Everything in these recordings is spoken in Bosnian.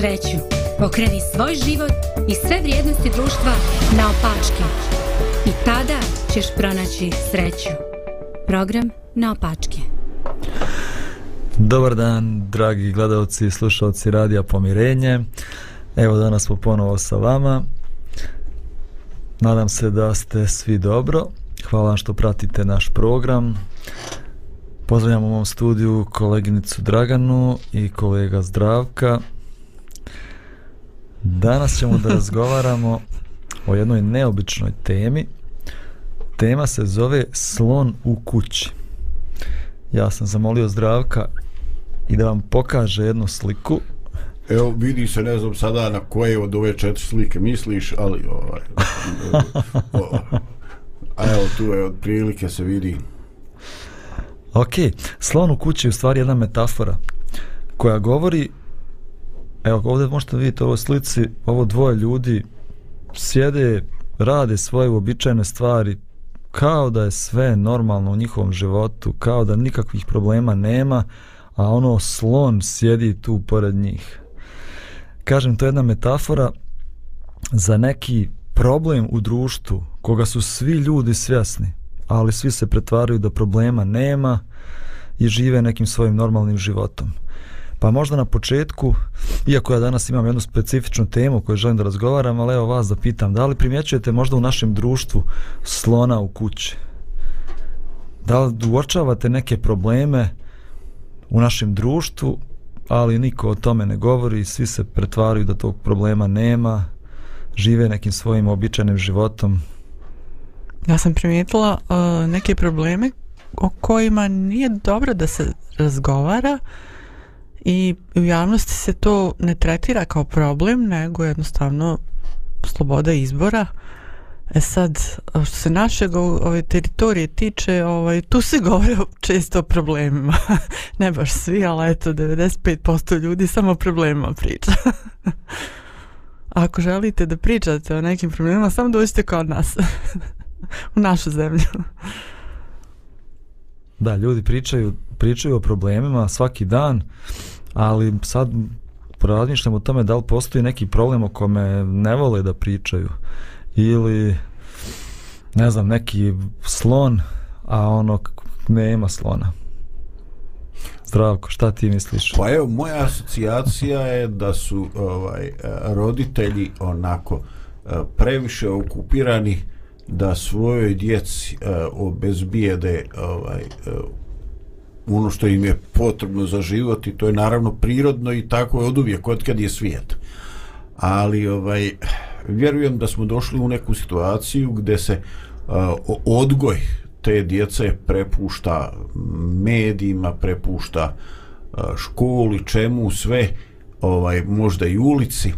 sreću. Pokreni svoj život i sve vrijednosti društva na opačke. I tada ćeš pronaći sreću. Program na opačke. Dobar dan, dragi gledalci i slušalci Radija Pomirenje. Evo danas smo ponovo sa vama. Nadam se da ste svi dobro. Hvala vam što pratite naš program. Pozdravljam u mom studiju koleginicu Draganu i kolega Zdravka. Danas ćemo da razgovaramo o jednoj neobičnoj temi. Tema se zove Slon u kući. Ja sam zamolio Zdravka i da vam pokaže jednu sliku. Evo vidi se, ne znam sada na koje od ove četiri slike misliš, ali ovaj, o, a evo tu je od prilike se vidi. Ok, slon u kući je u stvari jedna metafora koja govori, evo ovdje možete vidjeti ovo slici, ovo dvoje ljudi sjede, rade svoje uobičajene stvari, kao da je sve normalno u njihovom životu, kao da nikakvih problema nema, a ono slon sjedi tu pored njih. Kažem, to je jedna metafora za neki problem u društvu koga su svi ljudi svjesni, ali svi se pretvaraju da problema nema i žive nekim svojim normalnim životom. Pa možda na početku, iako ja danas imam jednu specifičnu temu koju želim da razgovaram, ali evo vas da pitam, da li primjećujete možda u našem društvu slona u kući? Da li uočavate neke probleme u našem društvu, ali niko o tome ne govori, svi se pretvaraju da tog problema nema, žive nekim svojim običajnim životom? Ja sam primijetila uh, neke probleme o kojima nije dobro da se razgovara i u javnosti se to ne tretira kao problem, nego jednostavno sloboda izbora. E sad, što se našeg ove teritorije tiče, ovaj, tu se govore često o problemima. ne baš svi, ali eto, 95% ljudi samo o problemima priča. Ako želite da pričate o nekim problemima, samo dođite kod nas. u našu zemlju. Da, ljudi pričaju, pričaju o problemima svaki dan, ali sad razmišljam o tome da li postoji neki problem o kome ne vole da pričaju ili ne znam, neki slon a ono nema slona Zdravko, šta ti misliš? Pa evo, moja asocijacija je da su ovaj roditelji onako eh, previše okupirani da svojoj djeci uh, obezbijede ovaj, uh, ono što im je potrebno za život i to je naravno prirodno i tako je od uvijek, od kad je svijet. Ali ovaj, vjerujem da smo došli u neku situaciju gdje se uh, odgoj te djece prepušta medijima, prepušta uh, školi, čemu sve, ovaj možda i ulici,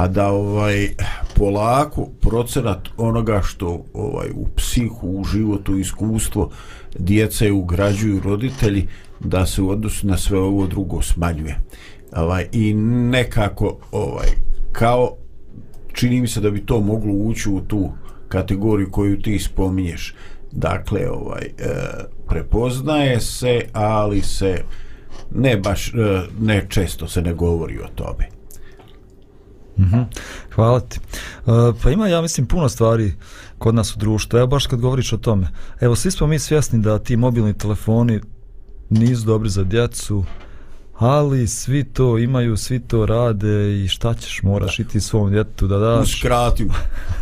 a da ovaj polako procenat onoga što ovaj u psihu, u životu, iskustvo djece ugrađuju roditelji da se u odnosu na sve ovo drugo smanjuje. Ovaj, I nekako ovaj kao čini mi se da bi to moglo ući u tu kategoriju koju ti spominješ. Dakle, ovaj e, prepoznaje se, ali se ne baš e, ne često se ne govori o tome. Mm Hvala ti. Uh, pa ima, ja mislim, puno stvari kod nas u društvu. Evo, baš kad govoriš o tome. Evo, svi smo mi svjesni da ti mobilni telefoni nisu dobri za djecu, ali svi to imaju, svi to rade i šta ćeš, moraš da. iti svom djetu da daš. Uskrati mu.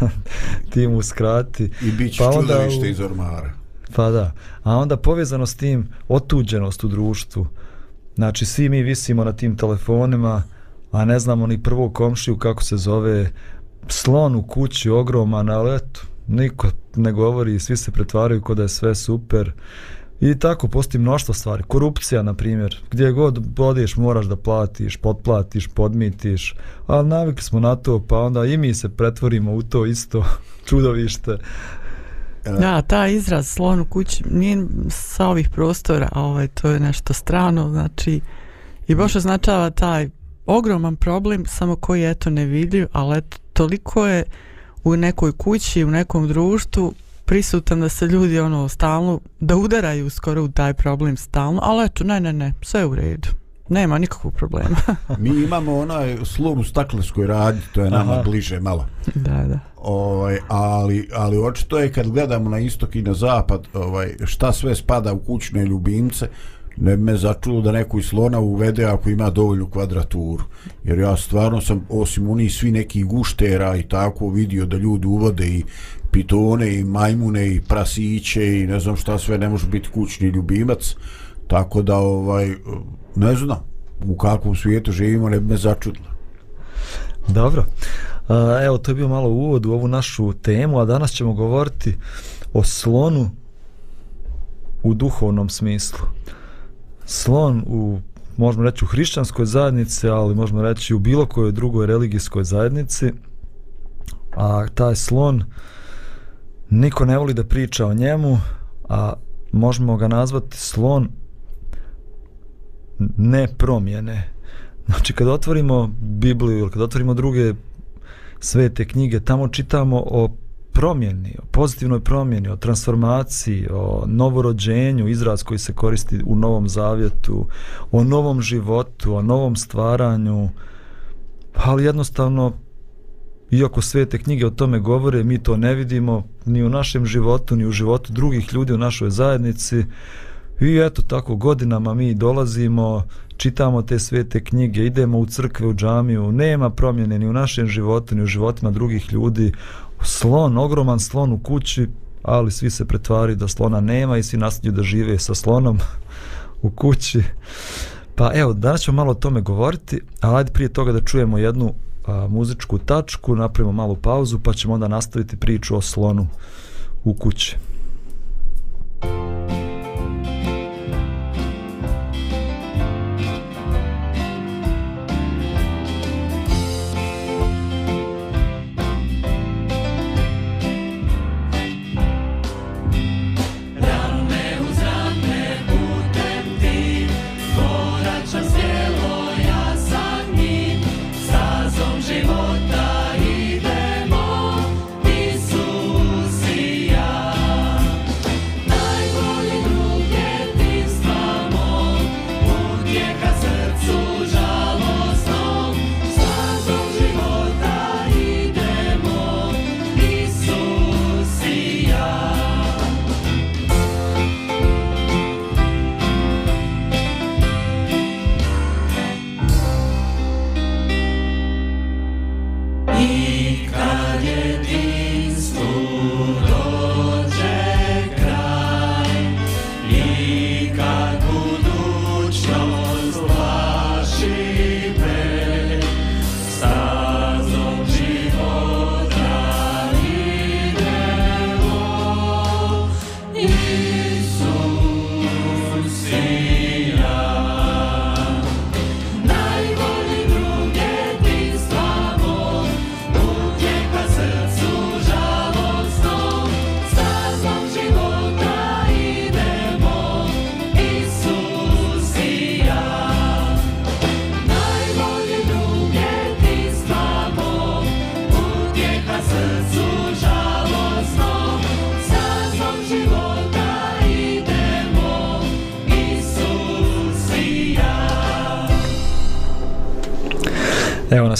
ti mu uskrati. I bit će pa čudovište u... iz ormara. Pa da. A onda povezano s tim otuđenost u društvu. Znači, svi mi visimo na tim telefonima, a ne znamo ni prvu komšiju kako se zove slon u kući ogroman, ali eto, niko ne govori, svi se pretvaraju kod da je sve super. I tako postoji mnoštvo stvari, korupcija na primjer, gdje god odiješ moraš da platiš, potplatiš, podmitiš, ali navikli smo na to, pa onda i mi se pretvorimo u to isto čudovište. Da, ta izraz slon u kući nije sa ovih prostora, a ovaj, to je nešto strano, znači i baš označava taj ogroman problem, samo koji je eto nevidljiv, ali eto, toliko je u nekoj kući, u nekom društvu prisutan da se ljudi ono stalno, da udaraju skoro u taj problem stalno, ali eto, ne, ne, ne, sve u redu. nema nikakvog problema. Mi imamo onaj slom u staklenskoj radnji, to je nama Aha. bliže malo. da, da. Ovaj, ali, ali očito je kad gledamo na istok i na zapad ovaj, šta sve spada u kućne ljubimce ne bi me začulo da neko iz slona uvede ako ima dovoljnu kvadraturu jer ja stvarno sam osim oni svi neki guštera i tako vidio da ljudi uvode i pitone i majmune i prasiće i ne znam šta sve ne može biti kućni ljubimac tako da ovaj ne znam u kakvom svijetu živimo ne bi me začudilo Dobro. Evo, to je bio malo uvod u ovu našu temu, a danas ćemo govoriti o slonu u duhovnom smislu. Slon u, možemo reći, u hrišćanskoj zajednici, ali možemo reći u bilo kojoj drugoj religijskoj zajednici. A taj slon, niko ne voli da priča o njemu, a možemo ga nazvati slon ne promjene. Znači, kad otvorimo Bibliju ili kad otvorimo druge svete knjige, tamo čitamo o promjeni, o pozitivnoj promjeni, o transformaciji, o novorođenju, izraz koji se koristi u Novom Zavjetu, o novom životu, o novom stvaranju, ali jednostavno iako svete knjige o tome govore, mi to ne vidimo ni u našem životu, ni u životu drugih ljudi u našoj zajednici. I eto tako godinama mi dolazimo, čitamo te svete knjige, idemo u crkve, u džamiju, nema promjene ni u našem životu, ni u životima drugih ljudi, slon, ogroman slon u kući, ali svi se pretvari da slona nema i svi nastavljaju da žive sa slonom u kući. Pa evo, danas ćemo malo o tome govoriti, ali ajde prije toga da čujemo jednu a, muzičku tačku, napravimo malu pauzu, pa ćemo onda nastaviti priču o slonu u kući.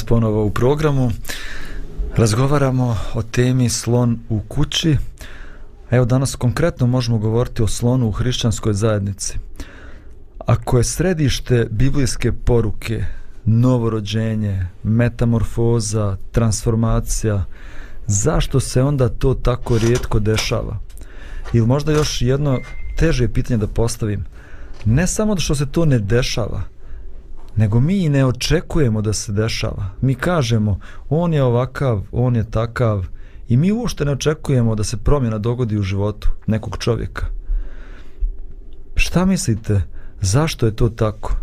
Ponovo u programu. Razgovaramo o temi slon u kući. Evo danas konkretno možemo govoriti o slonu u hrišćanskoj zajednici. Ako je središte biblijske poruke novorođenje, metamorfoza, transformacija, zašto se onda to tako rijetko dešava? Ili možda još jedno teže pitanje da postavim. Ne samo da što se to ne dešava, nego mi ne očekujemo da se dešava. Mi kažemo, on je ovakav, on je takav i mi uopšte ne očekujemo da se promjena dogodi u životu nekog čovjeka. Šta mislite, zašto je to tako?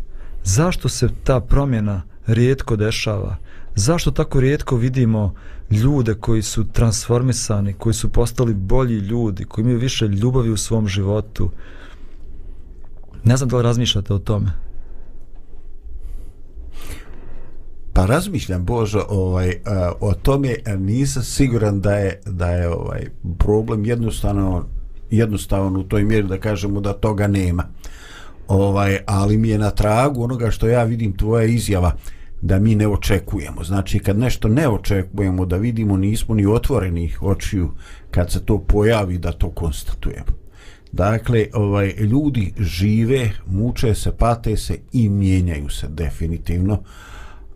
Zašto se ta promjena rijetko dešava? Zašto tako rijetko vidimo ljude koji su transformisani, koji su postali bolji ljudi, koji imaju više ljubavi u svom životu? Ne znam da li razmišljate o tome. Pa razmišljam Božo ovaj e, o tome nisam siguran da je da je ovaj problem jednostavno jednostavan u toj mjeri da kažemo da toga nema. ovaj, ali mi je na tragu onoga što ja vidim tvoja izjava da mi ne očekujemo. Znači, kad nešto ne očekujemo da vidimo, nismo ni otvorenih očiju kad se to pojavi da to konstatujemo. Dakle, ovaj, ljudi žive, muče se, pate se i mijenjaju se definitivno,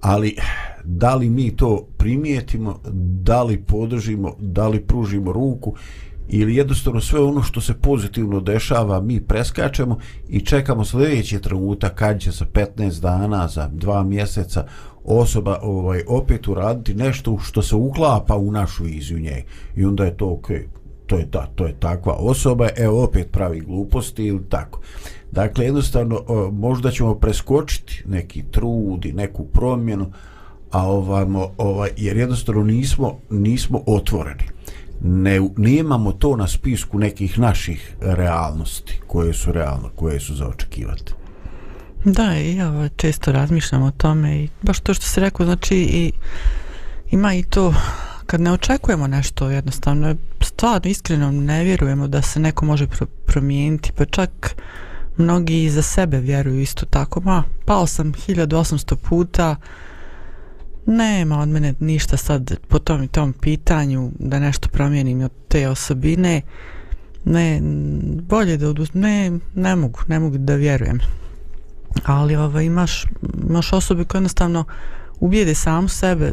ali da li mi to primijetimo, da li podržimo, da li pružimo ruku ili jednostavno sve ono što se pozitivno dešava mi preskačemo i čekamo sljedeći trenutak kad će sa 15 dana za dva mjeseca osoba ovaj opet uraditi nešto što se uklapa u našu viziju nje. I onda je to okay to je da to je takva osoba evo opet pravi gluposti ili tako dakle jednostavno možda ćemo preskočiti neki trud i neku promjenu a ovamo ovaj jer jednostavno nismo nismo otvoreni ne, nemamo to na spisku nekih naših realnosti koje su realno, koje su za očekivati. Da, i ja ovaj, često razmišljam o tome i baš to što se rekao, znači i, ima i to kad ne očekujemo nešto jednostavno, stvarno iskreno ne vjerujemo da se neko može pro promijeniti, pa čak mnogi i za sebe vjeruju isto tako, ma, pao sam 1800 puta, nema od mene ništa sad po tom i tom pitanju da nešto promijenim od te osobine. Ne, bolje da oduz... ne, ne mogu, ne mogu da vjerujem. Ali ovaj, imaš, imaš osobe koje jednostavno ubijede samu sebe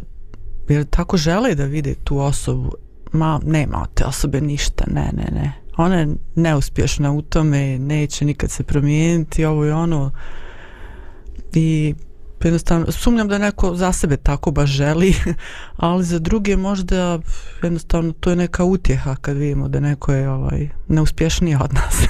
jer tako žele da vide tu osobu? Ma nema od te osobe ništa, ne, ne, ne. Ona je neuspješna u tome neće nikad se promijeniti ovo i ono. I jednostavno, sumnjam da neko za sebe tako baš želi, ali za druge možda jednostavno to je neka utjeha kad vidimo da neko je ovaj, neuspješniji od nas.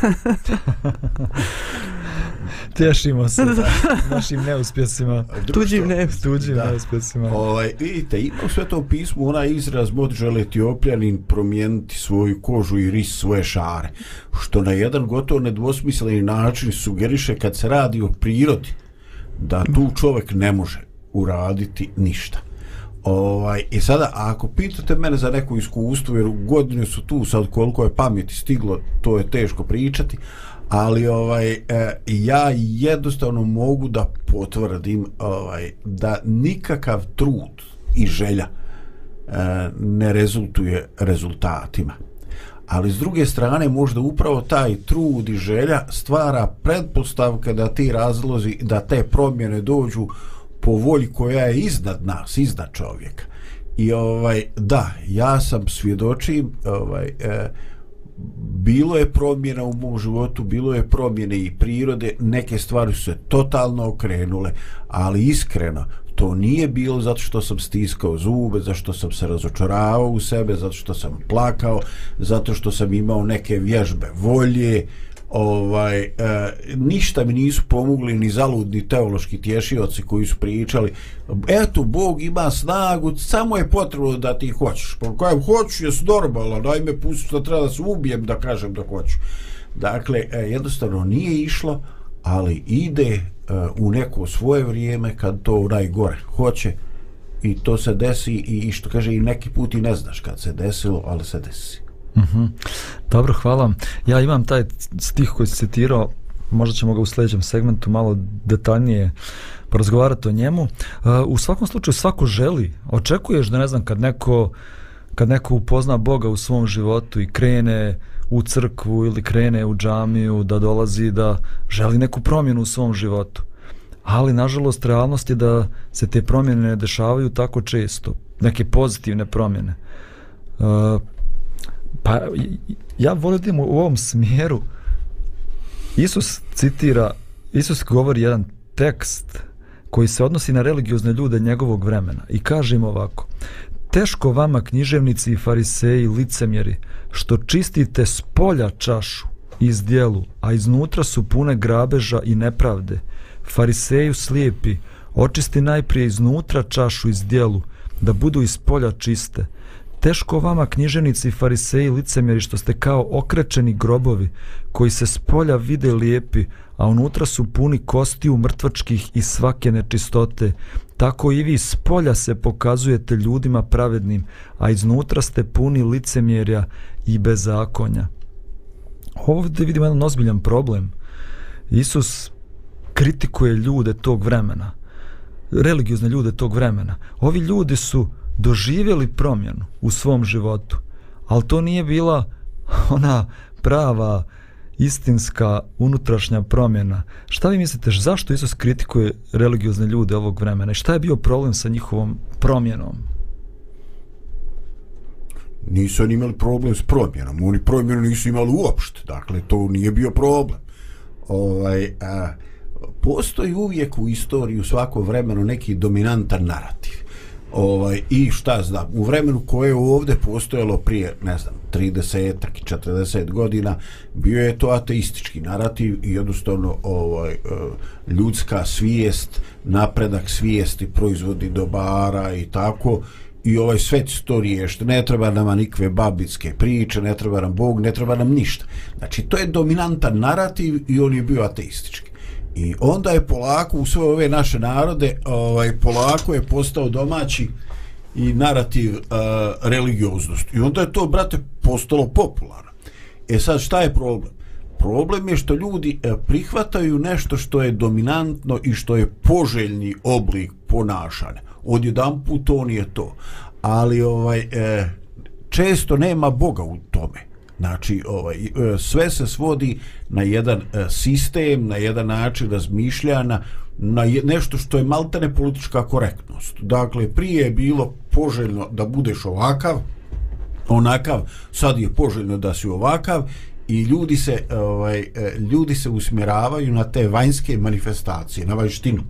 Tješimo se da, našim neuspjesima. Tuđim neuspjesima. Tuđim neuspjesima. Ovaj, vidite, ima u svetom pismu ona izraz mod žele etiopljanin promijeniti svoju kožu i ris svoje šare. Što na jedan gotovo nedvosmisleni način sugeriše kad se radi o prirodi da tu čovjek ne može uraditi ništa. Ovaj, I sada, ako pitate mene za neko iskustvo, jer godine su tu, sad koliko je pameti stiglo, to je teško pričati, ali ovaj e, ja jednostavno mogu da potvrdim ovaj da nikakav trud i želja e, ne rezultuje rezultatima ali s druge strane možda upravo taj trud i želja stvara pretpostavke da ti razlozi, da te promjene dođu po volji koja je iznad nas, iznad čovjeka. I ovaj, da, ja sam svjedočim, ovaj, e, bilo je promjena u mom životu, bilo je promjene i prirode, neke stvari su se totalno okrenule, ali iskreno, to nije bilo zato što sam stiskao zube, zato što sam se razočaravao u sebe, zato što sam plakao, zato što sam imao neke vježbe volje, ovaj e, ništa mi nisu pomogli ni zaludni teološki tješioci koji su pričali eto Bog ima snagu samo je potrebno da ti hoćeš pa kajem hoću je normalno daj me pusti da treba da se ubijem da kažem da hoću dakle e, jednostavno nije išlo ali ide e, u neko svoje vrijeme kad to najgore hoće i to se desi i, i što kaže i neki put i ne znaš kad se desilo, ali se desi. Mm -hmm. Dobro, hvala. Ja imam taj stih koji si citirao, možda ćemo ga u sljedećem segmentu malo detaljnije porazgovarati o njemu. Uh, u svakom slučaju svako želi, očekuješ da ne znam kad neko kad neko upozna Boga u svom životu i krene u crkvu ili krene u džamiju da dolazi da želi neku promjenu u svom životu. Ali, nažalost, realnost je da se te promjene ne dešavaju tako često. Neke pozitivne promjene. Uh, pa, ja volim u ovom smjeru Isus citira, Isus govori jedan tekst koji se odnosi na religiozne ljude njegovog vremena i kaže im ovako teško vama književnici i fariseji licemjeri što čistite s polja čašu iz dijelu, a iznutra su pune grabeža i nepravde. Fariseju slijepi, očisti najprije iznutra čašu iz dijelu, da budu iz polja čiste. Teško vama knjiženici, i fariseji licemjeri što ste kao okrečeni grobovi koji se s polja vide lijepi, a unutra su puni kostiju mrtvačkih i svake nečistote tako i vi s polja se pokazujete ljudima pravednim, a iznutra ste puni licemjerja i bezakonja. Ovdje vidimo jedan ozbiljan problem. Isus kritikuje ljude tog vremena, religiozne ljude tog vremena. Ovi ljudi su doživjeli promjenu u svom životu, ali to nije bila ona prava istinska unutrašnja promjena. Šta vi mislite, zašto Isus kritikuje religiozne ljude ovog vremena i šta je bio problem sa njihovom promjenom? Nisu oni imali problem s promjenom, oni promjenu nisu imali uopšte, dakle to nije bio problem. Ovaj, a, postoji uvijek u istoriji u svako vremenu neki dominantan narativ ovaj i šta znam u vremenu koje je ovdje postojalo prije ne znam 30 i 40 godina bio je to ateistički narativ i jednostavno ovaj e, ljudska svijest napredak svijesti proizvodi dobara i tako i ovaj svet to riješte ne treba nam nikve babitske priče ne treba nam Bog ne treba nam ništa. Znači to je dominantan narativ i on je bio ateistički. I onda je polako u sve ove naše narode, ovaj polako je postao domaći i narativ uh, religioznost. I onda je to, brate, postalo popularno. E sad, šta je problem? Problem je što ljudi uh, prihvataju nešto što je dominantno i što je poželjni oblik ponašanja. Odjedan put on je to. Ali ovaj uh, često nema Boga u tome. Znači, ovaj, e, sve se svodi na jedan e, sistem, na jedan način razmišljanja, na nešto što je maltene politička korektnost. Dakle, prije je bilo poželjno da budeš ovakav, onakav, sad je poželjno da si ovakav i ljudi se, ovaj, e, ljudi se usmjeravaju na te vanjske manifestacije, na vanjštinu.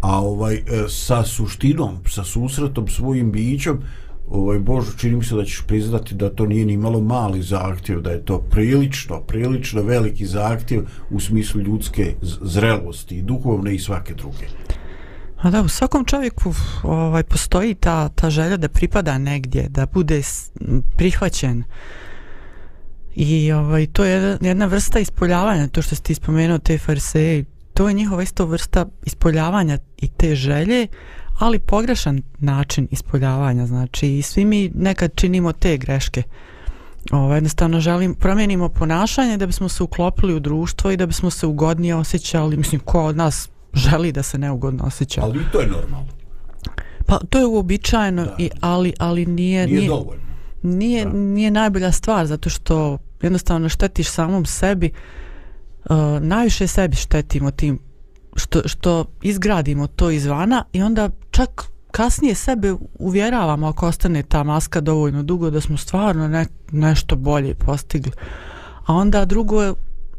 A ovaj, sa suštinom, sa susretom svojim bićom, ovaj Bože, čini mi se da ćeš priznati da to nije ni malo mali zahtjev, da je to prilično, prilično veliki zahtjev u smislu ljudske zrelosti, duhovne i svake druge. A da, u svakom čovjeku ovaj, postoji ta, ta želja da pripada negdje, da bude prihvaćen. I ovaj, to je jedna vrsta ispoljavanja, to što ste ispomenuo te farseje, to je njihova isto vrsta ispoljavanja i te želje, ali pogrešan način ispoljavanja, znači i svi mi nekad činimo te greške. Ovo, jednostavno želim, promijenimo ponašanje da bismo se uklopili u društvo i da bismo se ugodnije osjećali, mislim, ko od nas želi da se neugodno osjeća. Ali to je normalno. Pa to je uobičajeno, i, ali, ali nije... Nije, nije dovoljno. Nije, nije najbolja stvar, zato što jednostavno štetiš samom sebi, uh, najviše sebi štetimo tim što, što izgradimo to izvana i onda čak kasnije sebe uvjeravamo ako ostane ta maska dovoljno dugo da smo stvarno ne, nešto bolje postigli. A onda drugo je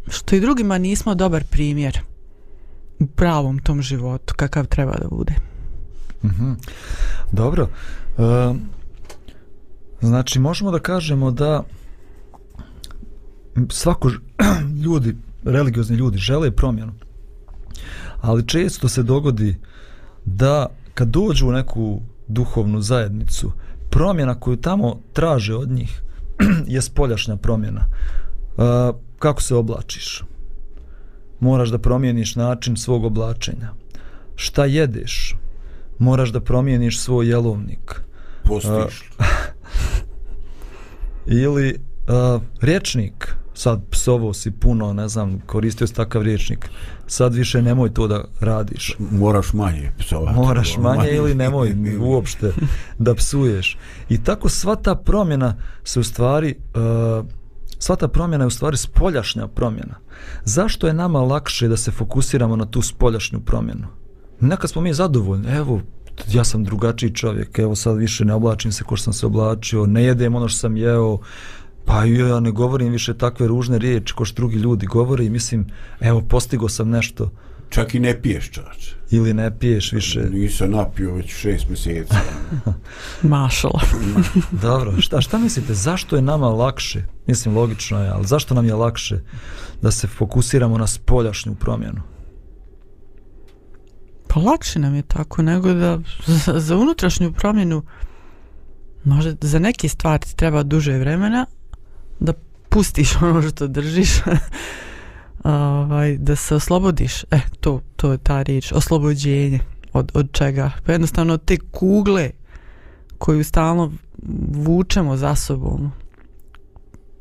što i drugima nismo dobar primjer u pravom tom životu kakav treba da bude. Mm -hmm. Dobro. E, znači možemo da kažemo da svako ljudi, religiozni ljudi žele promjenu ali često se dogodi da kad dođu u neku duhovnu zajednicu, promjena koju tamo traže od njih je spoljašnja promjena. Uh, kako se oblačiš? Moraš da promijeniš način svog oblačenja. Šta jedeš? Moraš da promijeniš svoj jelovnik. Postiš. Uh, ili uh, rječnik sad psovo si puno, ne znam, koristio si takav riječnik, sad više nemoj to da radiš. Moraš manje psovati. Moraš manje, manje ili nemoj uopšte da psuješ. I tako sva ta promjena se u stvari, uh, sva ta promjena je u stvari spoljašnja promjena. Zašto je nama lakše da se fokusiramo na tu spoljašnju promjenu? Nekad smo mi zadovoljni, evo, ja sam drugačiji čovjek, evo sad više ne oblačim se ko što sam se oblačio, ne jedem ono što sam jeo, Pa ja ne govorim više takve ružne riječi ko što drugi ljudi govore i mislim, evo, postigo sam nešto. Čak i ne piješ čač. Ili ne piješ više. Nisam napio već šest mjeseci. Mašala. Dobro, šta, šta mislite, zašto je nama lakše, mislim logično je, ali zašto nam je lakše da se fokusiramo na spoljašnju promjenu? Pa lakše nam je tako nego da za, za unutrašnju promjenu može za neke stvari treba duže vremena, da pustiš ono što držiš ovaj, da se oslobodiš e, to, to je ta riječ oslobođenje od, od čega pa jednostavno te kugle koju stalno vučemo za sobom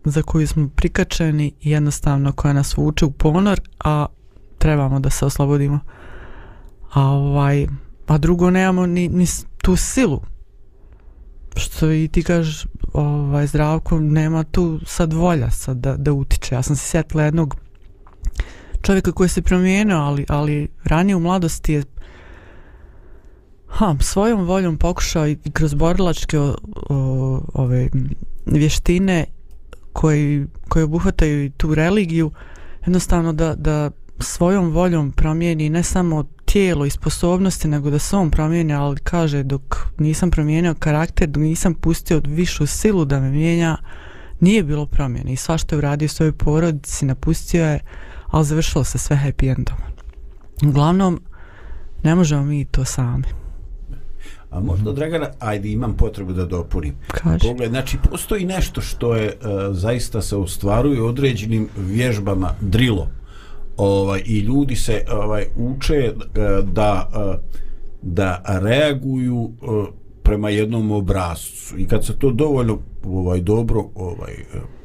za koju smo prikačeni i jednostavno koja nas vuče u ponor a trebamo da se oslobodimo. A ovaj, a drugo nemamo ni, ni tu silu. Što i ti kažeš, ovaj, zdravko, nema tu sad volja sad da, da utiče. Ja sam se sjetila jednog čovjeka koji se promijenio, ali, ali ranije u mladosti je ha, svojom voljom pokušao i kroz borilačke o, o, ove vještine koji, koje obuhvataju i tu religiju, jednostavno da, da svojom voljom promijeni ne samo tijelo i sposobnosti, nego da se on promijeni, ali kaže dok nisam promijenio karakter, dok nisam pustio višu silu da me mijenja, nije bilo promjene i sva što je uradio svojoj porodici, napustio je, ali završilo se sve happy endom. Uglavnom, ne možemo mi to sami. A možda, Dragana, ajde, imam potrebu da dopunim. Kaže. Pogled, znači, postoji nešto što je uh, zaista se ostvaruje određenim vježbama, drilom. Ovaj, I ljudi se ovaj uče eh, da, eh, da reaguju eh, prema jednom obrazcu. I kad se to dovoljno ovaj dobro ovaj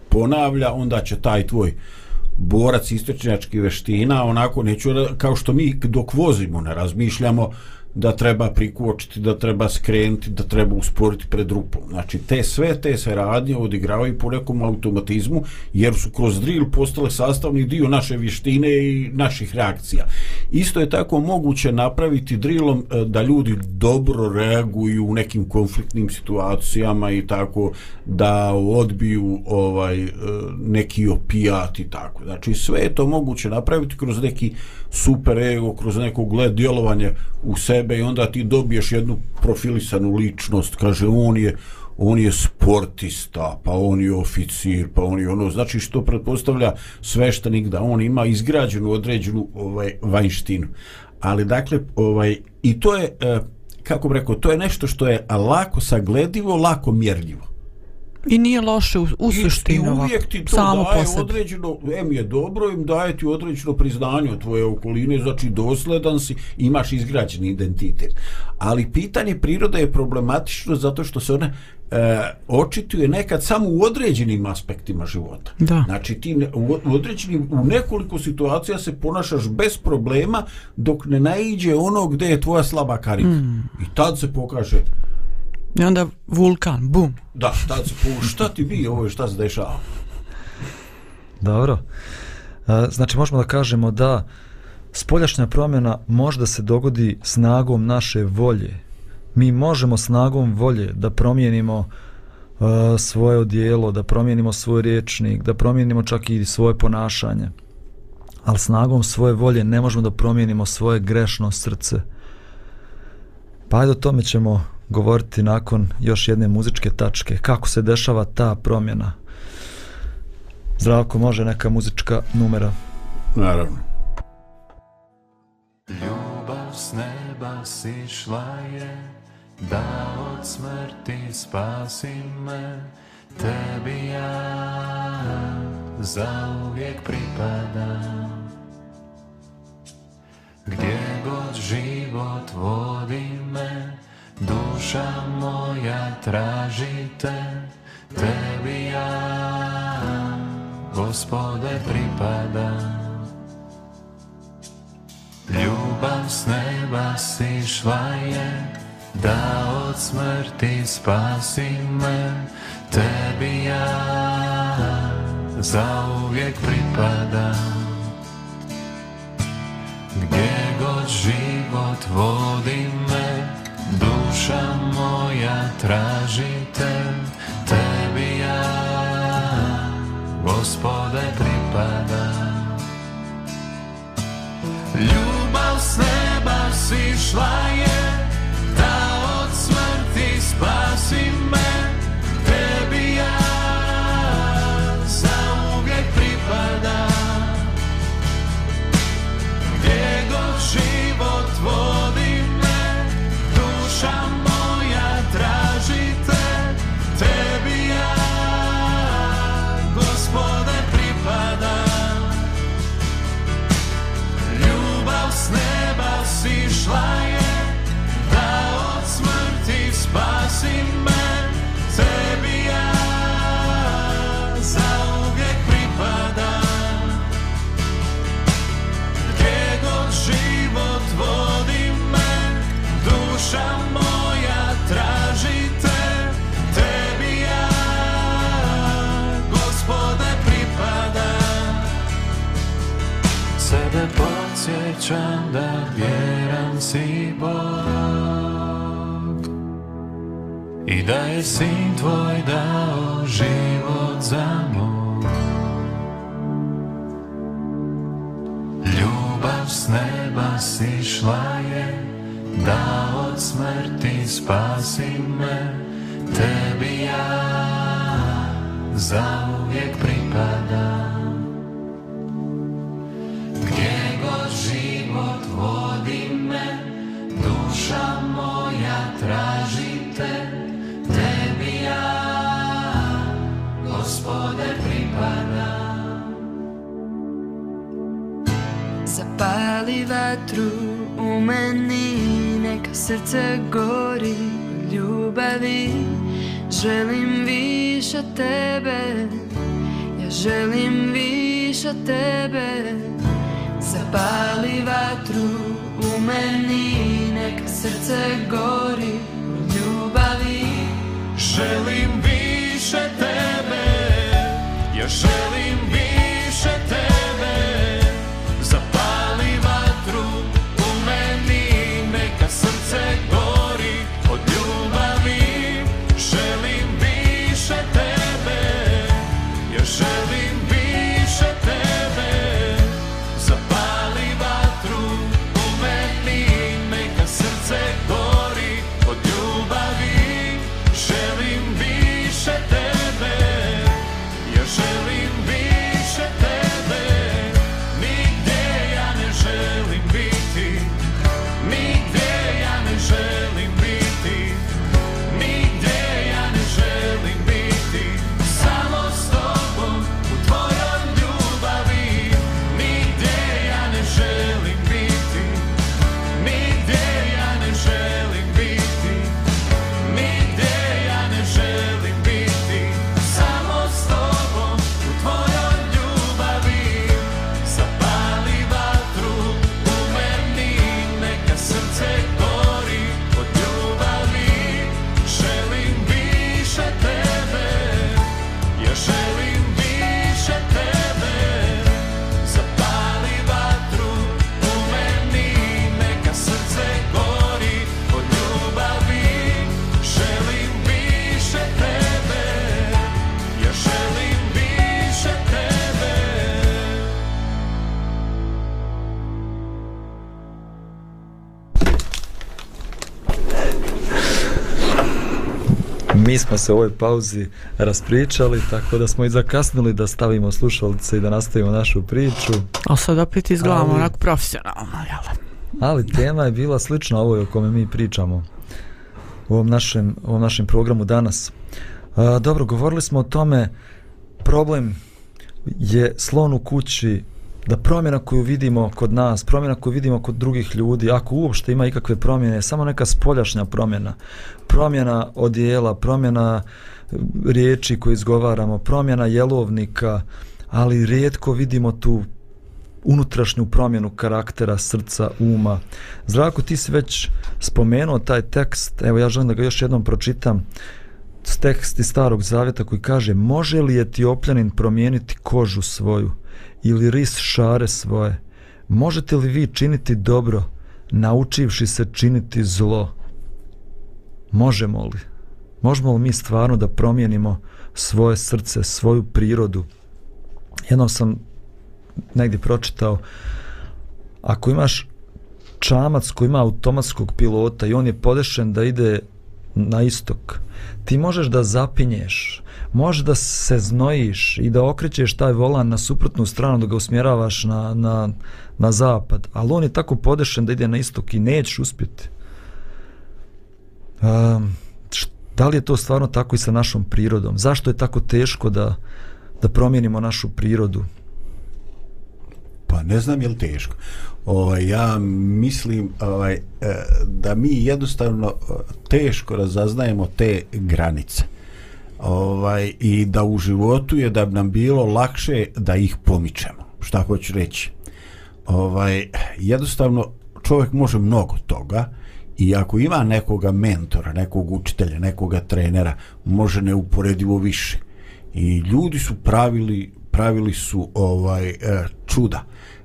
ponavlja, onda će taj tvoj borac istočnjački veština, onako neću, kao što mi dok vozimo ne razmišljamo da treba prikočiti, da treba skrenuti, da treba usporiti pred rupom. Znači, te sve te se radnje odigravaju po nekom automatizmu, jer su kroz drill postale sastavni dio naše vještine i naših reakcija. Isto je tako moguće napraviti drillom e, da ljudi dobro reaguju u nekim konfliktnim situacijama i tako da odbiju ovaj e, neki opijat i tako. Znači sve je to moguće napraviti kroz neki super ego, kroz neko gled djelovanje u sebe i onda ti dobiješ jednu profilisanu ličnost, kaže on je on je sportista, pa on je oficir, pa on je ono, znači što pretpostavlja sveštenik da on ima izgrađenu određenu ovaj vanjštinu. Ali dakle, ovaj i to je eh, kako bi rekao, to je nešto što je lako sagledivo, lako mjerljivo. I nije loše u, u suštini ovako, uvijek ti to samo daje po sebi. određeno, em je dobro, im daje ti određeno priznanje od tvoje okoline, znači dosledan si, imaš izgrađeni identitet. Ali pitanje prirode je problematično zato što se ona e, očituje nekad samo u određenim aspektima života. Da. Znači ti ne, u, u određenim, u nekoliko situacija se ponašaš bez problema dok ne naiđe ono gde je tvoja slaba karika. Mm. I tad se pokaže I onda vulkan, bum. Da, tad se po, šta ti bi ovo, šta se dešava? Dobro. E, Znači možemo da kažemo da spoljašnja promjena može da se dogodi snagom naše volje. Mi možemo snagom volje da promijenimo svoje odijelo, da promijenimo svoj riječnik, da promijenimo čak i svoje ponašanje. Ali snagom svoje volje ne možemo da promijenimo svoje grešno srce. Pa ajde o tome ćemo govoriti nakon još jedne muzičke tačke. Kako se dešava ta promjena? Zdravko, može neka muzička numera? Naravno. Ljubav s neba sišla je Da od smrti spasi me Tebi ja zauvijek pripadam Gdje god život vodi me Duša moja traži te Tebi ja. Gospode pripadam Ljubav s neba sišla je Da od smrti spasi me Tebi ja. Zauvijek pripadam život vodi me Duša moja traži te Tebi ja. Gospode pripada. Ljubav s neba sišla je Zapali vatru u meni Neka srce gori ljubavi. Želim više tebe Ja želim više tebe. Zapali vatru u meni Neka srce gori ljubavi. Želim više tebe Ja želim se u ovoj pauzi raspričali, tako da smo i zakasnili da stavimo slušalice i da nastavimo našu priču. A sad opet izgledamo onako profesionalno, jel? Ali tema je bila slična ovoj o kome mi pričamo u ovom našem, u ovom našem programu danas. A, dobro, govorili smo o tome, problem je slon u kući, da promjena koju vidimo kod nas, promjena koju vidimo kod drugih ljudi, ako uopšte ima ikakve promjene, samo neka spoljašnja promjena. Promjena odijela, promjena e, riječi koje izgovaramo, promjena jelovnika, ali rijetko vidimo tu unutrašnju promjenu karaktera, srca, uma. Zdravko, ti si već spomenuo taj tekst, evo ja želim da ga još jednom pročitam, Uh, tekst iz starog zavjeta koji kaže može li etiopljanin promijeniti kožu svoju ili ris šare svoje? Možete li vi činiti dobro naučivši se činiti zlo? Možemo li? Možemo li mi stvarno da promijenimo svoje srce, svoju prirodu? Jednom sam negdje pročitao ako imaš čamac koji ima automatskog pilota i on je podešen da ide na istok, ti možeš da zapinješ, možeš da se znojiš i da okrećeš taj volan na suprotnu stranu, da ga usmjeravaš na, na, na zapad, ali on je tako podešen da ide na istok i nećeš uspjeti. Um, da li je to stvarno tako i sa našom prirodom? Zašto je tako teško da, da promijenimo našu prirodu? Pa ne znam je li teško. Ovaj, ja mislim ovaj, e, da mi jednostavno e, teško razaznajemo te granice. Ovaj, I da u životu je da bi nam bilo lakše da ih pomičemo. Šta hoću reći? Ovaj, jednostavno čovjek može mnogo toga i ako ima nekoga mentora, nekog učitelja, nekoga trenera, može neuporedivo više. I ljudi su pravili pravili su ovaj e, čuda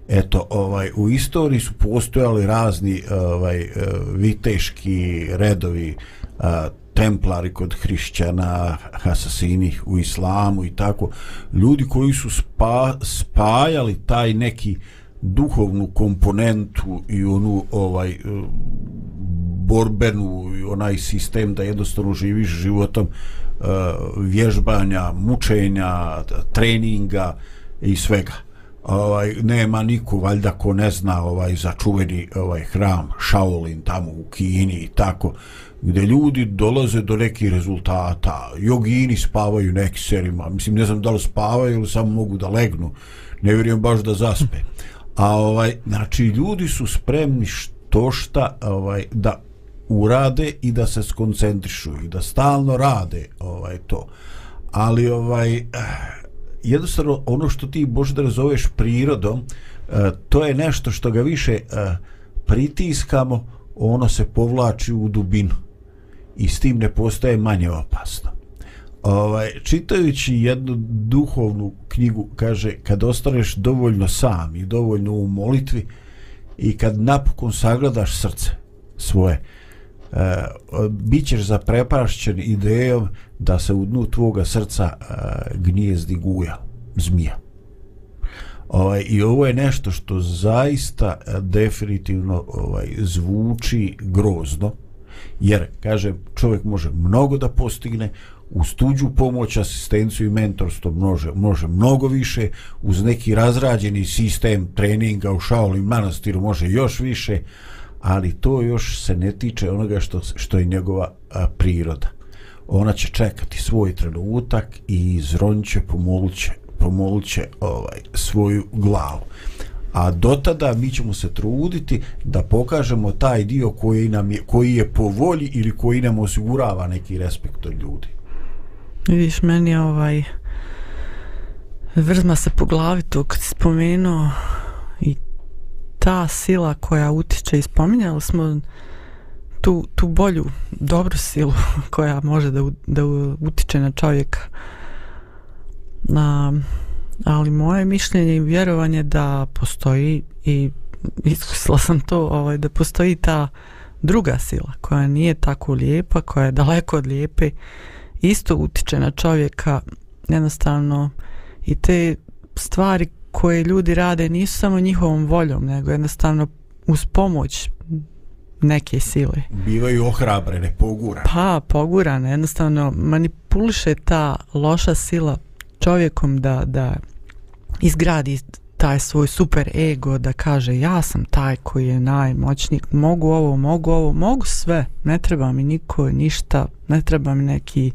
eto ovaj u istoriji su postojali razni eh, ovaj eh, viteški redovi a, templari kod hrišćana hasasini u islamu i tako ljudi koji su spa, spajali taj neki duhovnu komponentu i onu ovaj borbenu i onaj sistem da jednostavno živiš životom uh, vježbanja, mučenja, treninga i svega. Ovaj nema niko valjda ko ne zna ovaj začuveni ovaj hram Shaolin tamo u Kini i tako gdje ljudi dolaze do nekih rezultata. Jogini spavaju neki serima. Mislim ne znam da li spavaju ili samo mogu da legnu. Ne vjerujem baš da zaspe. A ovaj znači ljudi su spremni što šta ovaj da urade i da se skoncentrišu i da stalno rade ovaj to ali ovaj eh, jednostavno ono što ti možeš da nazoveš prirodom e, to je nešto što ga više e, pritiskamo ono se povlači u dubinu i s tim ne postaje manje opasno. Ovaj, čitajući jednu duhovnu knjigu kaže kad ostaneš dovoljno sam i dovoljno u molitvi i kad napokon sagledaš srce svoje e, bit ćeš zaprepašćen idejom da se u dnu tvoga srca uh, gnijezdi guja, zmija. Ovaj, I ovo je nešto što zaista e, definitivno ovaj, zvuči grozno, jer, kaže, čovjek može mnogo da postigne, uz tuđu pomoć, asistenciju i mentorstvo može, može mnogo više, uz neki razrađeni sistem treninga u Shaolin manastiru može još više, ali to još se ne tiče onoga što, što je njegova a, priroda. Ona će čekati svoj trenutak i zronće pomoluće, pomoluće ovaj, svoju glavu. A do tada mi ćemo se truditi da pokažemo taj dio koji, nam je, koji je po volji ili koji nam osigurava neki respekt od ljudi. Vidiš, meni je ovaj vrzma se po glavi tu kad si spomenuo i ta sila koja utiče i spominjali smo tu, tu bolju, dobru silu koja može da, da utiče na čovjeka. Na, ali moje mišljenje i vjerovanje da postoji i iskusila sam to ovaj, da postoji ta druga sila koja nije tako lijepa, koja je daleko od lijepe isto utiče na čovjeka jednostavno i te stvari koje ljudi rade nisu samo njihovom voljom, nego jednostavno uz pomoć neke sile. Bivaju ohrabrene, pogurane. Pa, pogurane. Jednostavno manipuliše ta loša sila čovjekom da, da izgradi taj svoj super ego, da kaže ja sam taj koji je najmoćniji, mogu ovo, mogu ovo, mogu sve, ne treba mi niko, ništa, ne treba mi neki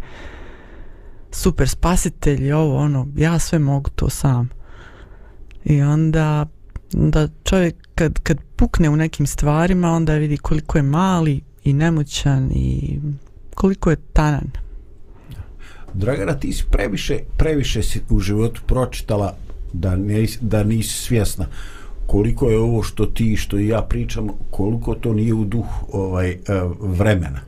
super spasitelj, ovo, ono, ja sve mogu to sam. I onda da čovjek kad, kad pukne u nekim stvarima onda vidi koliko je mali i nemoćan i koliko je tanan. Dragana, ti si previše, previše si u životu pročitala da, ne, da nisi svjesna koliko je ovo što ti što i ja pričam, koliko to nije u duh ovaj, eh, vremena.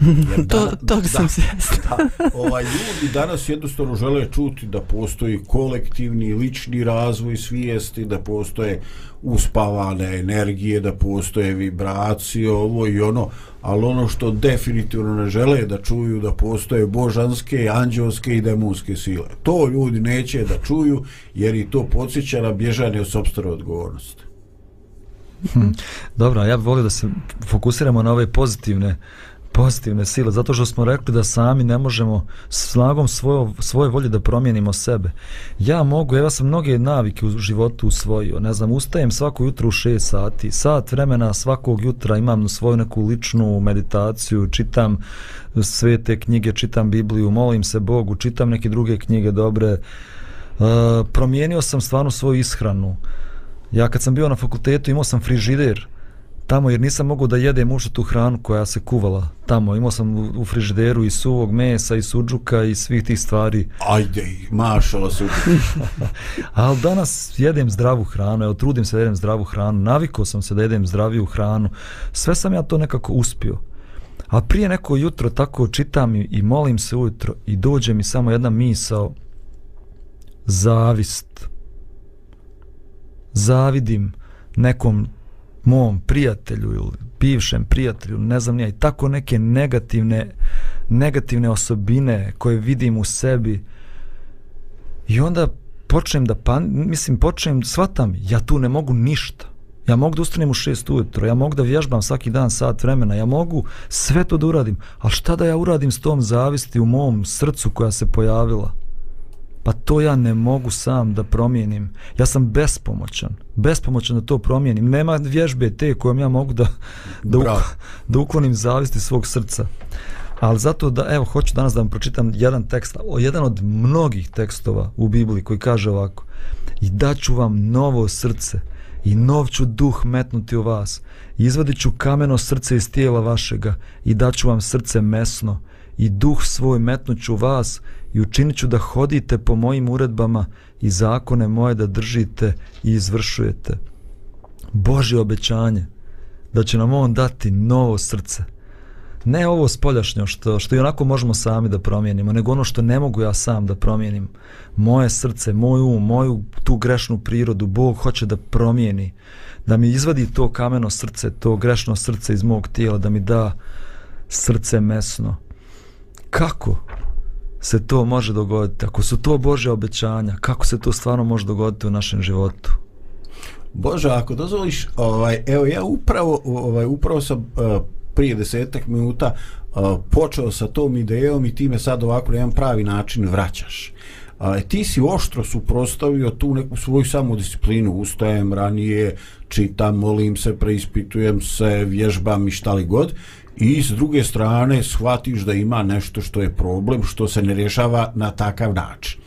Jer to, dana, tog da, sam svjesna. da, ovaj, ljudi danas jednostavno žele čuti da postoji kolektivni, lični razvoj svijesti, da postoje uspavane energije, da postoje vibracije, ovo i ono, ali ono što definitivno ne žele da čuju da postoje božanske, anđelske i demonske sile. To ljudi neće da čuju jer i to podsjeća na bježanje od sobstvene odgovornosti. Hm. Dobro, ja bih volio da se fokusiramo na ove pozitivne pozitivne sile, zato što smo rekli da sami ne možemo snagom svojo, svoje volje da promijenimo sebe. Ja mogu, ja sam mnoge navike u životu usvojio, ne znam, ustajem svako jutro u 6 sati, sat vremena svakog jutra imam svoju neku ličnu meditaciju, čitam sve te knjige, čitam Bibliju, molim se Bogu, čitam neke druge knjige dobre, e, promijenio sam stvarno svoju ishranu. Ja kad sam bio na fakultetu imao sam frižider, tamo jer nisam mogao da jedem uopšte tu hranu koja se kuvala tamo. Imao sam u, u frižideru i suvog mesa i suđuka i svih tih stvari. Ajde, mašala se Ali danas jedem zdravu hranu, evo trudim se da jedem zdravu hranu, navikao sam se da jedem zdraviju hranu. Sve sam ja to nekako uspio. A prije neko jutro tako čitam i, i molim se ujutro i dođe mi samo jedna misao zavist zavidim nekom mom prijatelju ili bivšem prijatelju, ne znam nije, i tako neke negativne, negativne osobine koje vidim u sebi i onda počnem da pan, mislim, počnem, shvatam, ja tu ne mogu ništa. Ja mogu da ustanem u šest ujutro, ja mogu da vježbam svaki dan sat vremena, ja mogu sve to da uradim, ali šta da ja uradim s tom zavisti u mom srcu koja se pojavila? Pa to ja ne mogu sam da promijenim. Ja sam bespomoćan. Bespomoćan da to promijenim. Nema vježbe te kojom ja mogu da, da, uk, da uklonim zavisti svog srca. Ali zato da, evo, hoću danas da vam pročitam jedan tekst, o jedan od mnogih tekstova u Bibliji koji kaže ovako i daću vam novo srce i nov ću duh metnuti u vas i izvadit ću kameno srce iz tijela vašega i daću vam srce mesno i duh svoj metnuću vas i učinit ću da hodite po mojim uredbama i zakone moje da držite i izvršujete. Božje obećanje da će nam on dati novo srce. Ne ovo spoljašnjo što, što i onako možemo sami da promijenimo, nego ono što ne mogu ja sam da promijenim. Moje srce, moj um, moju tu grešnu prirodu, Bog hoće da promijeni, da mi izvadi to kameno srce, to grešno srce iz mog tijela, da mi da srce mesno. Kako? Se to može dogoditi, ako su to Bože obećanja, kako se to stvarno može dogoditi u našem životu? Bože, ako dozvoliš, ovaj, evo ja upravo, ovaj, upravo sam uh, prije desetak minuta uh, počeo sa tom idejom i ti me sad ovako na jedan pravi način vraćaš. A, ti si oštro suprostavio tu neku svoju samodisciplinu, ustajem ranije, čitam, molim se, preispitujem se, vježbam i šta li god i s druge strane shvatiš da ima nešto što je problem što se ne rješava na takav način.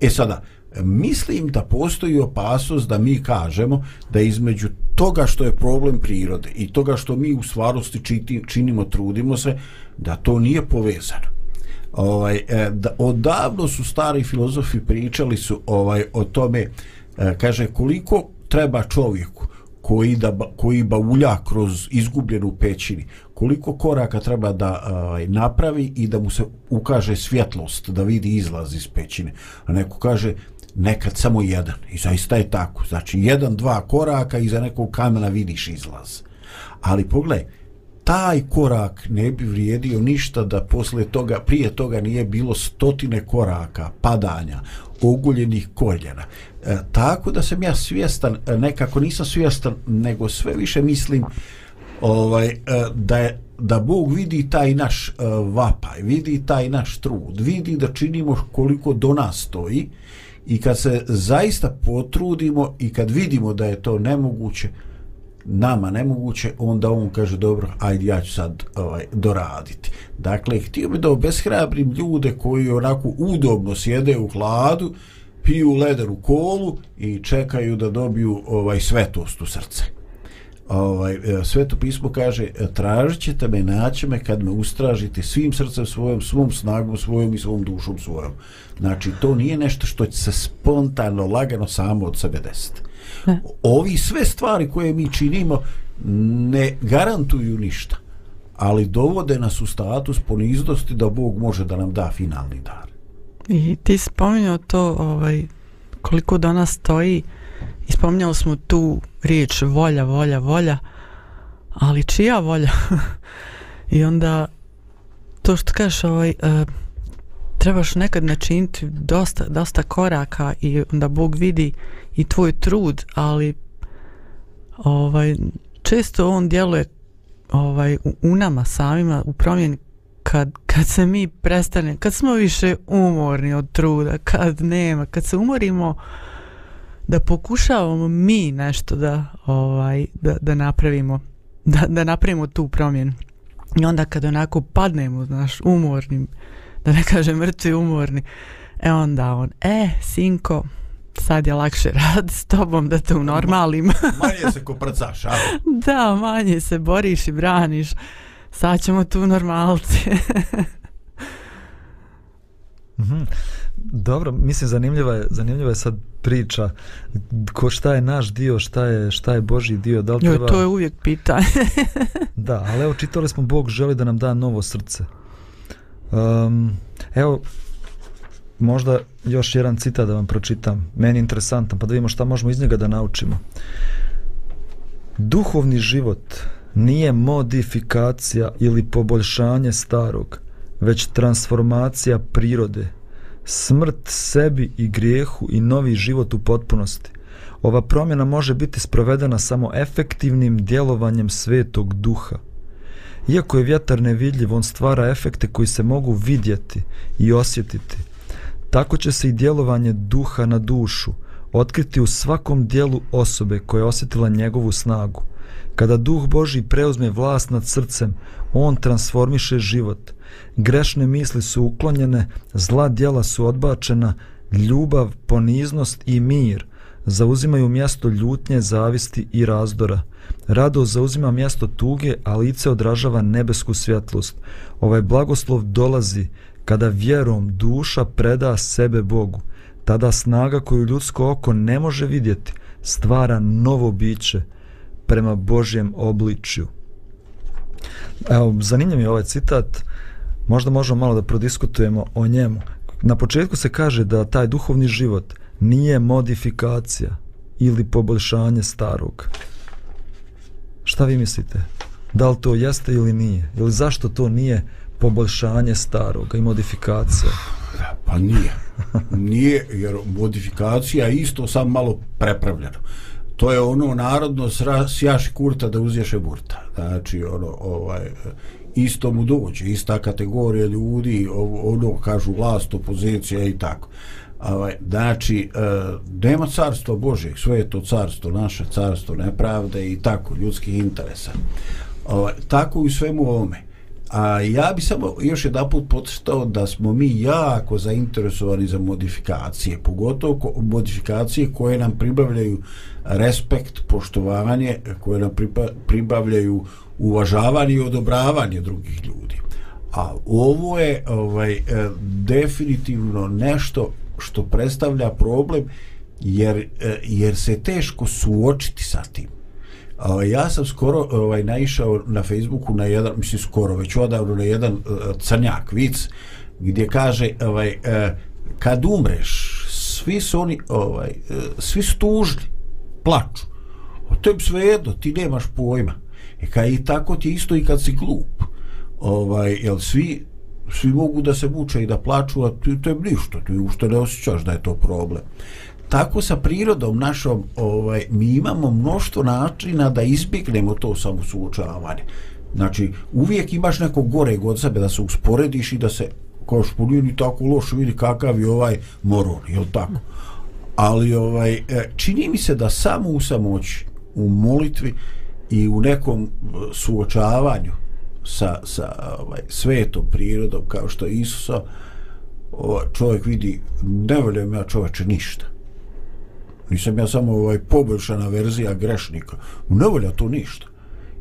E sada, mislim da postoji opasnost da mi kažemo da između toga što je problem prirode i toga što mi u stvarnosti čiti, činimo, trudimo se, da to nije povezano. Ovaj, e, da, odavno su stari filozofi pričali su ovaj o tome, e, kaže, koliko treba čovjeku koji, da, koji baulja kroz izgubljenu pećini, koliko koraka treba da ovaj, napravi i da mu se ukaže svjetlost, da vidi izlaz iz pećine. A neko kaže, nekad samo jedan. I zaista je tako. Znači, jedan, dva koraka i za nekog kamena vidiš izlaz. Ali pogledaj, taj korak ne bi vrijedio ništa da posle toga, prije toga nije bilo stotine koraka, padanja, oguljenih koljena. E, tako da sam ja svjestan, e, nekako nisam svjestan, nego sve više mislim ovaj, e, da je da Bog vidi taj naš e, vapaj, vidi taj naš trud, vidi da činimo koliko do nas stoji i kad se zaista potrudimo i kad vidimo da je to nemoguće, nama nemoguće, onda on kaže dobro, ajde ja ću sad ovaj, doraditi. Dakle, htio bi da obeshrabrim ljude koji onako udobno sjede u hladu, piju lederu kolu i čekaju da dobiju ovaj svetost u srce. Ovaj, e, sveto pismo kaže tražit ćete me, naći me kad me ustražite svim srcem svojom, svom snagom svojom i svom dušom svojom. Znači, to nije nešto što će se spontano, lagano samo od sebe desiti. Ovi sve stvari koje mi činimo ne garantuju ništa, ali dovode nas u status poniznosti da Bog može da nam da finalni dar. I ti spominjao to ovaj, koliko danas stoji i spominjali smo tu riječ volja, volja, volja, ali čija volja? I onda to što kažeš ovaj, uh, trebaš nekad načiniti dosta, dosta koraka i onda Bog vidi i tvoj trud, ali ovaj često on djeluje ovaj u, u nama samima u promjeni kad, kad se mi prestane, kad smo više umorni od truda, kad nema, kad se umorimo da pokušavamo mi nešto da ovaj da, da napravimo da, da napravimo tu promjenu i onda kad onako padnemo znaš umorni da ne kažem mrtvi umorni e onda on e sinko sad je lakše rad s tobom da te u normalim. manje se koprcaš, a? Da, manje se boriš i braniš. Sad ćemo tu normalci. mm -hmm. Dobro, mislim zanimljiva je, zanimljiva je sad priča ko šta je naš dio, šta je šta je Božji dio, da li jo, to je uvijek pitanje. da, ali evo čitali smo Bog želi da nam da novo srce. Um, evo možda još jedan citat da vam pročitam. Meni je interesantan, pa da vidimo šta možemo iz njega da naučimo. Duhovni život nije modifikacija ili poboljšanje starog, već transformacija prirode, smrt sebi i grijehu i novi život u potpunosti. Ova promjena može biti sprovedena samo efektivnim djelovanjem svetog duha. Iako je vjetar nevidljiv, on stvara efekte koji se mogu vidjeti i osjetiti. Tako će se i djelovanje duha na dušu otkriti u svakom dijelu osobe koja je osjetila njegovu snagu. Kada duh Boži preuzme vlast nad srcem, on transformiše život. Grešne misli su uklonjene, zla djela su odbačena, ljubav, poniznost i mir zauzimaju mjesto ljutnje, zavisti i razdora. Rado zauzima mjesto tuge, a lice odražava nebesku svjetlost. Ovaj blagoslov dolazi kada vjerom duša preda sebe Bogu. Tada snaga koju ljudsko oko ne može vidjeti stvara novo biće prema Božjem obličju. Evo, zanimljiv je ovaj citat. Možda možemo malo da prodiskutujemo o njemu. Na početku se kaže da taj duhovni život nije modifikacija ili poboljšanje starog. Šta vi mislite? Da li to jeste ili nije? Ili zašto to nije poboljšanje starog i modifikacija? Pa nije. Nije, jer modifikacija je isto sam malo prepravljeno. To je ono narodno sjaši kurta da uzješe burta. Znači, ono, ovaj, isto mu dođe, ista kategorija ljudi, ono kažu vlast, opozicija i tako. Ovaj, znači, e, nema carstvo Božeg, sve je to carstvo, naše carstvo, nepravde i tako, ljudskih interesa. Ovaj, tako i u svemu ovome. A ja bi samo još jedan put potstao da smo mi jako zainteresovani za modifikacije, pogotovo ko, modifikacije koje nam pribavljaju respekt, poštovanje, koje nam pribavljaju uvažavanje i odobravanje drugih ljudi. A ovo je ovaj, e, definitivno nešto što predstavlja problem jer, e, jer se teško suočiti sa tim. Ja sam skoro ovaj, naišao na Facebooku na jedan, mislim skoro, već odavno na jedan e, crnjak vic gdje kaže ovaj, kad umreš svi su oni ovaj, svi su tužni plaču O to je sve jedno, ti nemaš pojma I, kaj i tako ti isto i kad si glup ovaj, jel svi svi mogu da se muče i da plaču, a ti, to je ništa, ti ušte ne osjećaš da je to problem. Tako sa prirodom našom, ovaj, mi imamo mnoštvo načina da izbjegnemo to samosuočavanje. Znači, uvijek imaš neko gore od sebe da se usporediš i da se, kao što pa nije ni tako lošo, vidi kakav je ovaj moron, je tako? Ali ovaj, e, čini mi se da samo u samoći, u molitvi i u nekom e, suočavanju sa, sa ovaj, svetom prirodom kao što je Isusa ovaj, čovjek vidi ne voljam ja čovječe ništa. Nisam ja samo ovaj poboljšana verzija grešnika. Ne volja to ništa.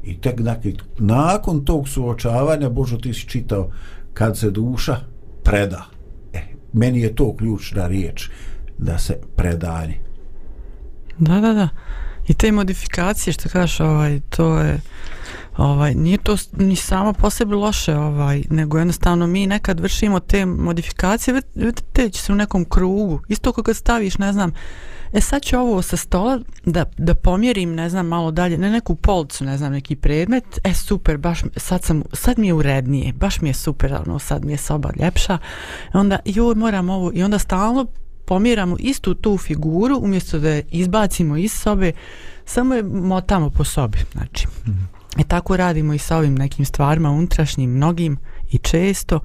I tek dakle, nakon tog suočavanja Božo ti si čitao kad se duša preda. E, meni je to ključna riječ da se predanje. Da da da i te modifikacije što kažeš ovaj, to je ovaj, nije to ni samo po sebi loše, ovaj, nego jednostavno mi nekad vršimo te modifikacije, vidite, će se u nekom krugu, isto kako staviš, ne znam, e sad ću ovo sa stola da, da pomjerim, ne znam, malo dalje, na neku policu, ne znam, neki predmet, e super, baš, sad, sam, sad mi je urednije, baš mi je super, ono, sad mi je soba ljepša, onda, joj, moram ovo, i onda stalno pomjeramo istu tu figuru, umjesto da je izbacimo iz sobe, samo je motamo po sobi, znači. Mm -hmm. E tako radimo i sa ovim nekim stvarima unutrašnjim, mnogim i često,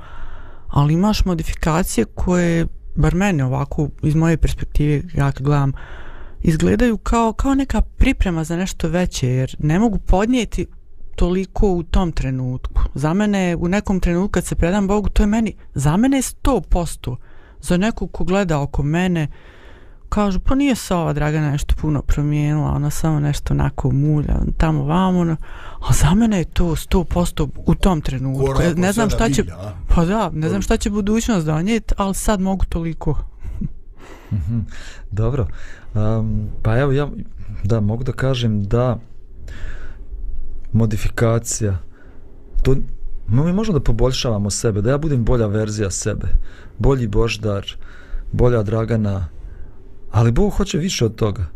ali imaš modifikacije koje, bar mene ovako, iz moje perspektive, ja kad gledam, izgledaju kao, kao neka priprema za nešto veće, jer ne mogu podnijeti toliko u tom trenutku. Za mene, u nekom trenutku kad se predam Bogu, to je meni, za mene je sto posto. Za nekog ko gleda oko mene, kažu, pa nije se ova Dragana nešto puno promijenila, ona samo nešto onako mulja, tamo vamo, ono. a za mene je to 100% u tom trenutku. Korak ne znam šta će, bilja, pa da, ne znam šta će budućnost donijeti, ali sad mogu toliko. Mhm, dobro, um, pa evo ja, da, mogu da kažem da modifikacija, to mi možemo da poboljšavamo sebe, da ja budem bolja verzija sebe, bolji Boždar, bolja Dragana, ali Bog hoće više od toga.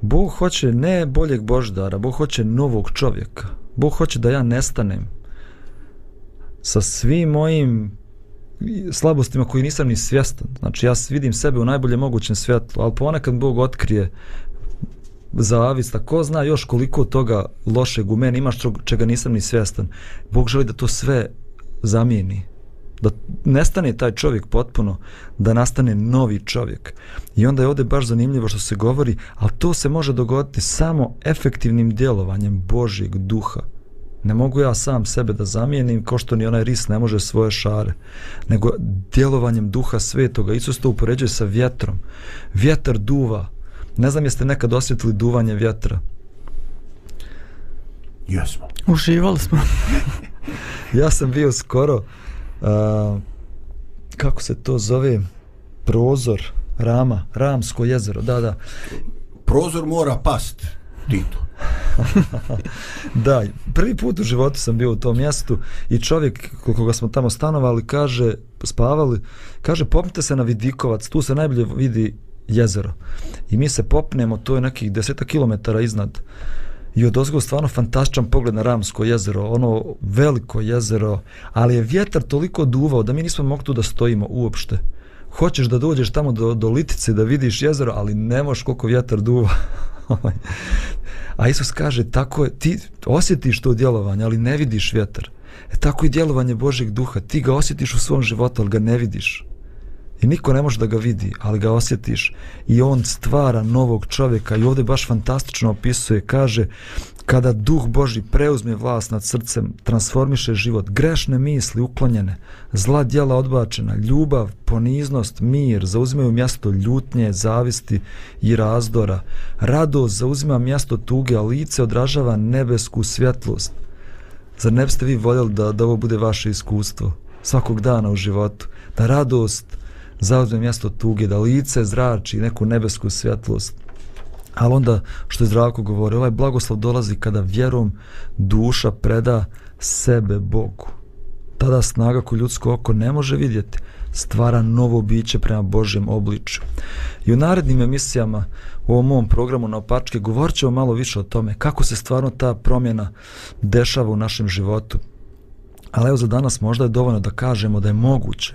Bog hoće ne boljeg Boždara, Bog hoće novog čovjeka. Bog hoće da ja nestanem sa svim mojim slabostima koji nisam ni svjestan. Znači ja vidim sebe u najbolje mogućem svjetlu, ali ponekad Bog otkrije zavista, ko zna još koliko toga lošeg u meni imaš čega nisam ni svjestan. Bog želi da to sve zamijeni. Da nestane taj čovjek potpuno, da nastane novi čovjek. I onda je ovdje baš zanimljivo što se govori, ali to se može dogoditi samo efektivnim djelovanjem Božjeg duha. Ne mogu ja sam sebe da zamijenim kao što ni onaj ris ne može svoje šare, nego djelovanjem duha svetoga. Isus to upoređuje sa vjetrom. Vjetar duva, Ne znam jeste nekad osjetili duvanje vjetra. Jesmo. Uživali smo. ja sam bio skoro, uh, kako se to zove, prozor, Rama, Ramsko jezero, da, da. Prozor mora past, Tito. da, prvi put u životu sam bio u tom mjestu i čovjek koga smo tamo stanovali kaže, spavali, kaže popnite se na Vidikovac, tu se najbolje vidi jezero. I mi se popnemo, to je nekih deseta kilometara iznad. I od ozgo stvarno fantastičan pogled na Ramsko jezero, ono veliko jezero, ali je vjetar toliko duvao da mi nismo mogli tu da stojimo uopšte. Hoćeš da dođeš tamo do, do Litice da vidiš jezero, ali ne možeš koliko vjetar duva. A Isus kaže, tako je, ti osjetiš to djelovanje, ali ne vidiš vjetar. E tako i djelovanje Božeg duha, ti ga osjetiš u svom životu, ali ga ne vidiš. I niko ne može da ga vidi, ali ga osjetiš. I on stvara novog čovjeka i ovdje baš fantastično opisuje, kaže, kada duh Boži preuzme vlast nad srcem, transformiše život, grešne misli uklonjene, zla djela odbačena, ljubav, poniznost, mir, zauzimaju mjesto ljutnje, zavisti i razdora. Radost zauzima mjesto tuge, a lice odražava nebesku svjetlost. Zar ne biste vi voljeli da, da ovo bude vaše iskustvo svakog dana u životu? Da radost, zauzme mjesto tuge, da lice zrači neku nebesku svjetlost. Ali onda, što je zdravko govori, ovaj blagoslov dolazi kada vjerom duša preda sebe Bogu. Tada snaga koju ljudsko oko ne može vidjeti, stvara novo biće prema Božjem obličju. I u narednim emisijama u ovom mom programu na opačke govorit ćemo malo više o tome kako se stvarno ta promjena dešava u našem životu. Ali evo za danas možda je dovoljno da kažemo da je moguće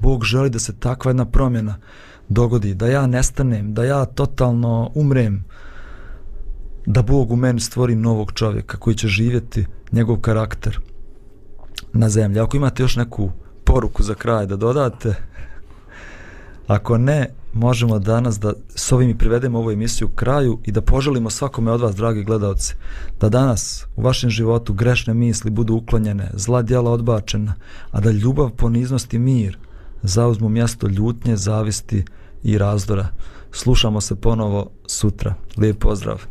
Bog želi da se takva jedna promjena dogodi, da ja nestanem, da ja totalno umrem, da Bog u meni stvori novog čovjeka koji će živjeti njegov karakter na zemlji. Ako imate još neku poruku za kraj da dodate, ako ne, možemo danas da s ovim i privedemo ovu emisiju kraju i da poželimo svakome od vas, dragi gledalci, da danas u vašem životu grešne misli budu uklonjene, zla djela odbačena, a da ljubav, poniznost i mir – zauzmu mjesto ljutnje, zavisti i razdora. Slušamo se ponovo sutra. Lijep pozdrav!